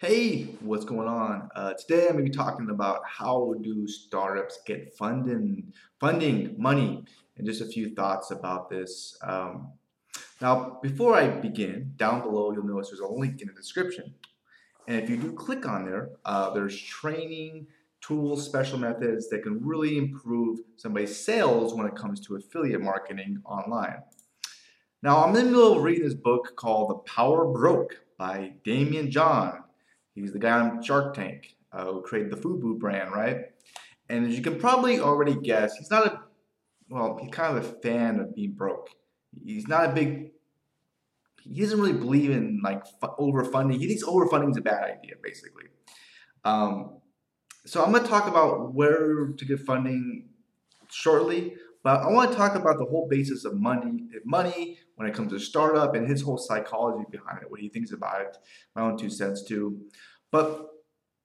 Hey, what's going on? Uh, today I'm going to be talking about how do startups get funding, funding, money, and just a few thoughts about this. Um, now, before I begin, down below you'll notice there's a link in the description. And if you do click on there, uh, there's training, tools, special methods that can really improve somebody's sales when it comes to affiliate marketing online. Now, I'm in the middle of reading this book called The Power Broke by Daymond John. He's the guy on Shark Tank uh, who created the FUBU brand, right? And as you can probably already guess, he's not a, well, he's kind of a fan of being broke. He's not a big, he doesn't really believe in like overfunding. He thinks overfunding is a bad idea, basically. Um, so I'm going to talk about where to get funding shortly, but I want to talk about the whole basis of money, money when it comes to startup and his whole psychology behind it, what he thinks about it, my own two cents too. But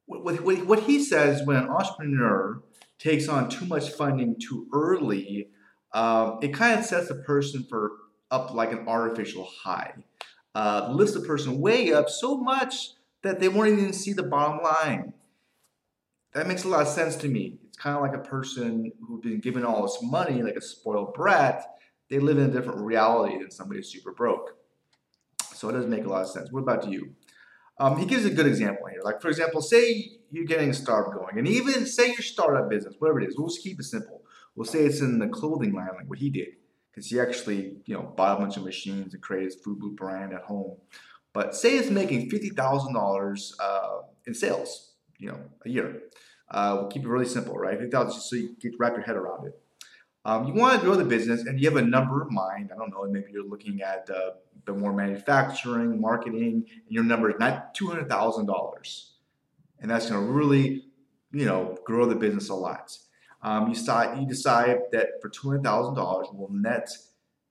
what he says when an entrepreneur takes on too much funding too early, uh, it kind of sets the person for up like an artificial high. Uh, lifts the person way up so much that they won't even see the bottom line. That makes a lot of sense to me. It's kind of like a person who's been given all this money, like a spoiled brat. They live in a different reality than somebody who's super broke. So it doesn't make a lot of sense. What about you? Um, he gives a good example here. Like, for example, say you're getting a startup going, and even say your startup business, whatever it is, we'll just keep it simple. We'll say it's in the clothing line, like what he did, because he actually, you know, bought a bunch of machines and created his food FUBU brand at home. But say it's making fifty thousand uh, dollars in sales, you know, a year. Uh, we'll keep it really simple, right? Fifty thousand, just so you get wrap your head around it. Um, you want to grow the business, and you have a number in mind. I don't know, maybe you're looking at uh, the more manufacturing, marketing, and your number is not two hundred thousand dollars, and that's going to really, you know, grow the business a lot. Um, you decide you decide that for two hundred thousand dollars will net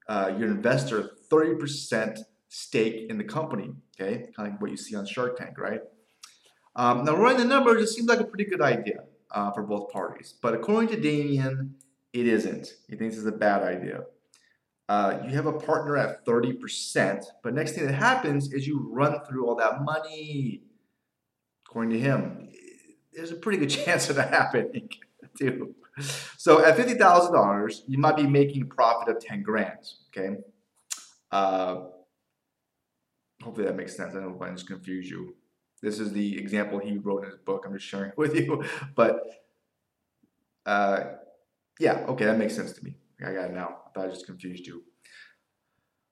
uh, your investor thirty percent stake in the company. Okay, kind of like what you see on Shark Tank, right? Um, now running the numbers, it seems like a pretty good idea uh, for both parties, but according to Damien, it isn't. He thinks it's a bad idea uh, you have a partner at 30%, but next thing that happens is you run through all that money. According to him, there's a pretty good chance of that happening too. So at $50,000, you might be making a profit of 10 grand, okay? Uh, hopefully that makes sense. I don't I just confuse you. This is the example he wrote in his book. I'm just sharing it with you. But uh, yeah, okay, that makes sense to me. I got it now. I thought I just confused you.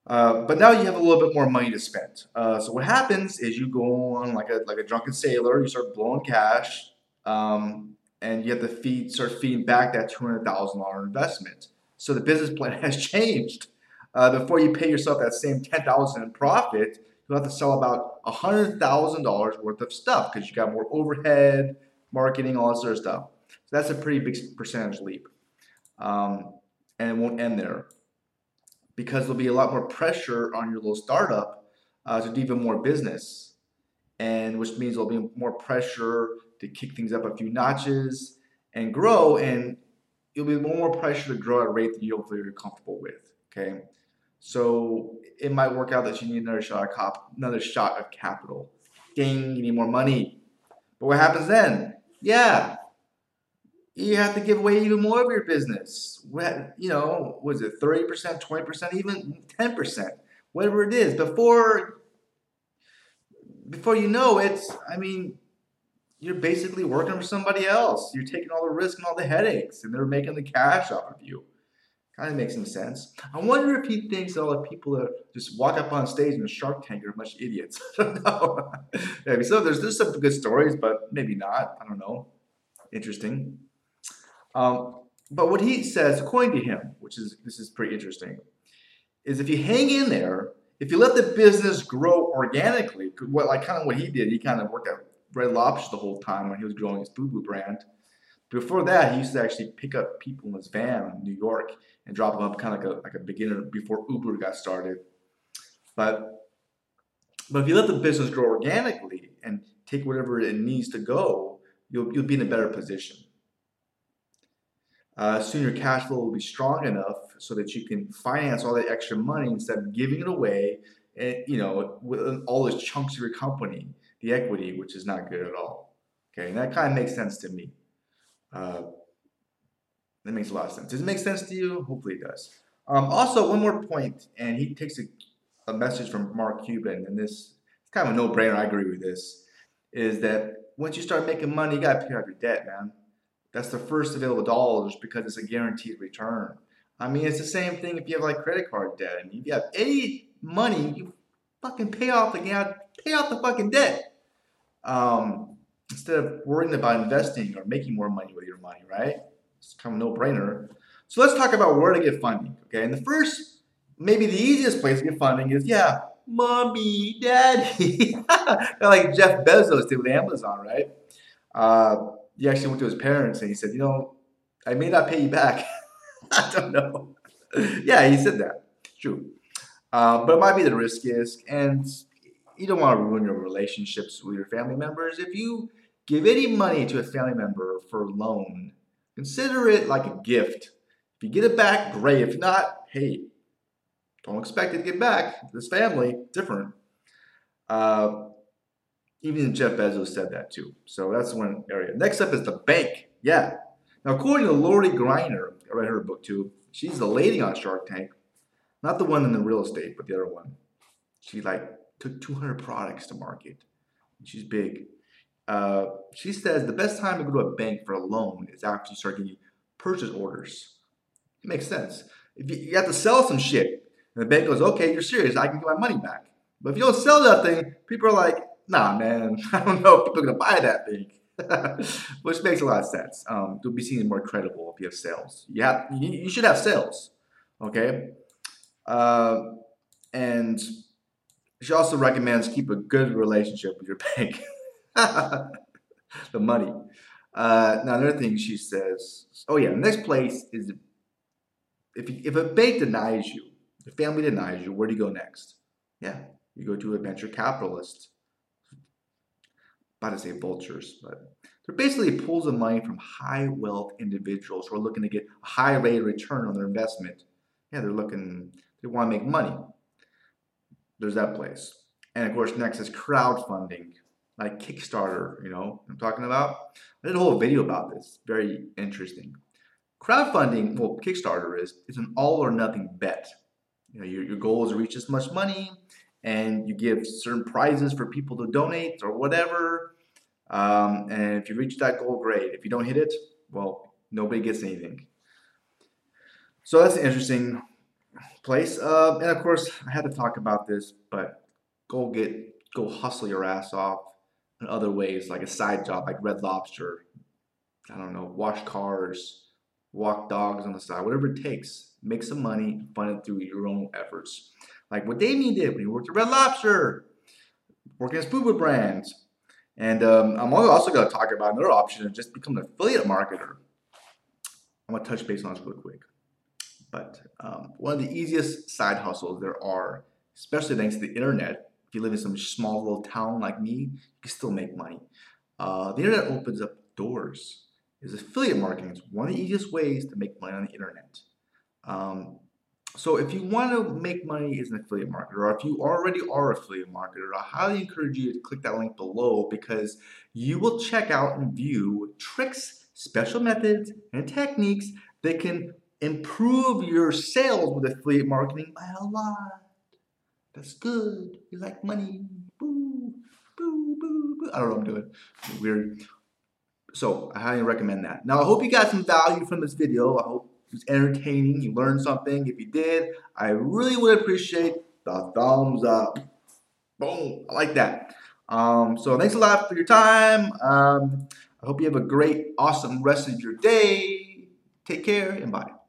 Uh, but now you have a little bit more money to spend. Uh, so what happens is you go on like a like a drunken sailor. You start blowing cash, um, and you have to feed start feeding back that two hundred thousand dollar investment. So the business plan has changed. Uh, before you pay yourself that same ten thousand in profit, you have to sell about hundred thousand dollars worth of stuff because you got more overhead, marketing, all that sort of stuff. So that's a pretty big percentage leap. Um, and it won't end there because there'll be a lot more pressure on your little startup uh, to do even more business, and which means there'll be more pressure to kick things up a few notches and grow, and it'll be more pressure to grow at a rate that you'll feel comfortable with. Okay, so it might work out that you need another shot of cop, another shot of capital. Ding, you need more money. But what happens then? Yeah, you have to give away even more of your business. What you know, was it 30%, 20%, even 10%, whatever it is. Before before you know it, I mean, you're basically working for somebody else. You're taking all the risk and all the headaches, and they're making the cash off of you. Kind of makes some sense. I wonder if he thinks that all the people that just walk up on stage in a Shark Tank are much idiots. I don't know. maybe so. There's there's some good stories, but maybe not. I don't know. Interesting. Um, but what he says, according to him, which is this is pretty interesting, is if you hang in there, if you let the business grow organically, what like kind of what he did, he kind of worked at Red Lobster the whole time when he was growing his FUBU brand. Before that, he used to actually pick up people in his van in New York and drop them up kind of like a, like a beginner before Uber got started. But but if you let the business grow organically and take whatever it needs to go, you'll you'll be in a better position. Uh, soon your cash flow will be strong enough so that you can finance all that extra money instead of giving it away and you know with all those chunks of your company the equity, which is not good at all. Okay, and that kind of makes sense to me. Uh, that makes a lot of sense. Does it make sense to you? Hopefully it does. Um, also, one more point, and he takes a, a message from Mark Cuban, and this is kind of a no-brainer. I agree with this. Is that once you start making money, you got to pay off your debt, man. That's the first available dollars because it's a guaranteed return. I mean, it's the same thing if you have like credit card debt. I mean, if you have any money, you fucking pay off the pay off the fucking debt. Um, instead of worrying about investing or making more money with your money, right? It's kind of a no-brainer. So let's talk about where to get funding. Okay, and the first, maybe the easiest place to get funding is yeah, mommy, daddy, like Jeff Bezos did with Amazon, right? Uh, he actually went to his parents and he said, you know, I may not pay you back. I don't know. yeah, he said that. True. Uh, but it might be the riskiest, and you don't want to ruin your relationships with your family members. If you give any money to a family member for a loan, consider it like a gift. If you get it back, great. If not, hey, don't expect it to get back. This family, different. Uh, even Jeff Bezos said that too. So that's one area. Next up is the bank. Yeah. Now, according to Lori Greiner, I read her book too. She's the lady on Shark Tank, not the one in the real estate, but the other one. She like took 200 products to market. She's big. Uh, she says the best time to go to a bank for a loan is after you start getting purchase orders. It makes sense. If you, you have to sell some shit, and the bank goes, "Okay, you're serious. I can get my money back." But if you don't sell that thing, people are like, "Nah, man, I don't know if people are gonna buy that thing." which makes a lot of sense. Um, to be seen more credible if you have sales. You have you, you should have sales, okay? Uh, and she also recommends keep a good relationship with your bank. the money. Uh, now another thing she says. Oh yeah, next place is if if a bank denies you, the family denies you, where do you go next? Yeah, you go to a venture capitalist about to say vultures, but they're basically pools of money from high wealth individuals who are looking to get a high rate of return on their investment. Yeah, they're looking, they want to make money. There's that place. And of course, next is crowdfunding, like Kickstarter, you know, I'm talking about. I did a whole video about this, very interesting. Crowdfunding, well, Kickstarter is, is an all or nothing bet. You know, your, your goal is to reach this much money, and you give certain prizes for people to donate or whatever. Um, and if you reach that goal, great. If you don't hit it, well, nobody gets anything. So that's an interesting place. Uh, and of course, I had to talk about this, but go get, go hustle your ass off in other ways, like a side job, like Red Lobster. I don't know, wash cars, walk dogs on the side, whatever it takes. Make some money, fund it through your own efforts. Like what Damien did when he worked at Red Lobster, working as food with brands. And um, I'm also going to talk about another option of just become an affiliate marketer. I'm going to touch base on this real quick. But um, one of the easiest side hustles there are, especially thanks to the internet, if you live in some small little town like me, you can still make money. Uh, the internet opens up doors. Is affiliate marketing. It's one of the easiest ways to make money on the internet. Um, so if you want to make money as an affiliate marketer, or if you already are affiliate marketer, I highly encourage you to click that link below because you will check out and view tricks, special methods, and techniques that can improve your sales with affiliate marketing by a lot. That's good. You like money. Boo, boo, boo, boo. I don't know what I'm doing. Weird. So I highly recommend that. Now I hope you got some value from this video. I hope was entertaining, you learned something. If you did, I really would appreciate the thumbs up. Boom, I like that. Um, so thanks a lot for your time. Um, I hope you have a great, awesome rest of your day. Take care and bye.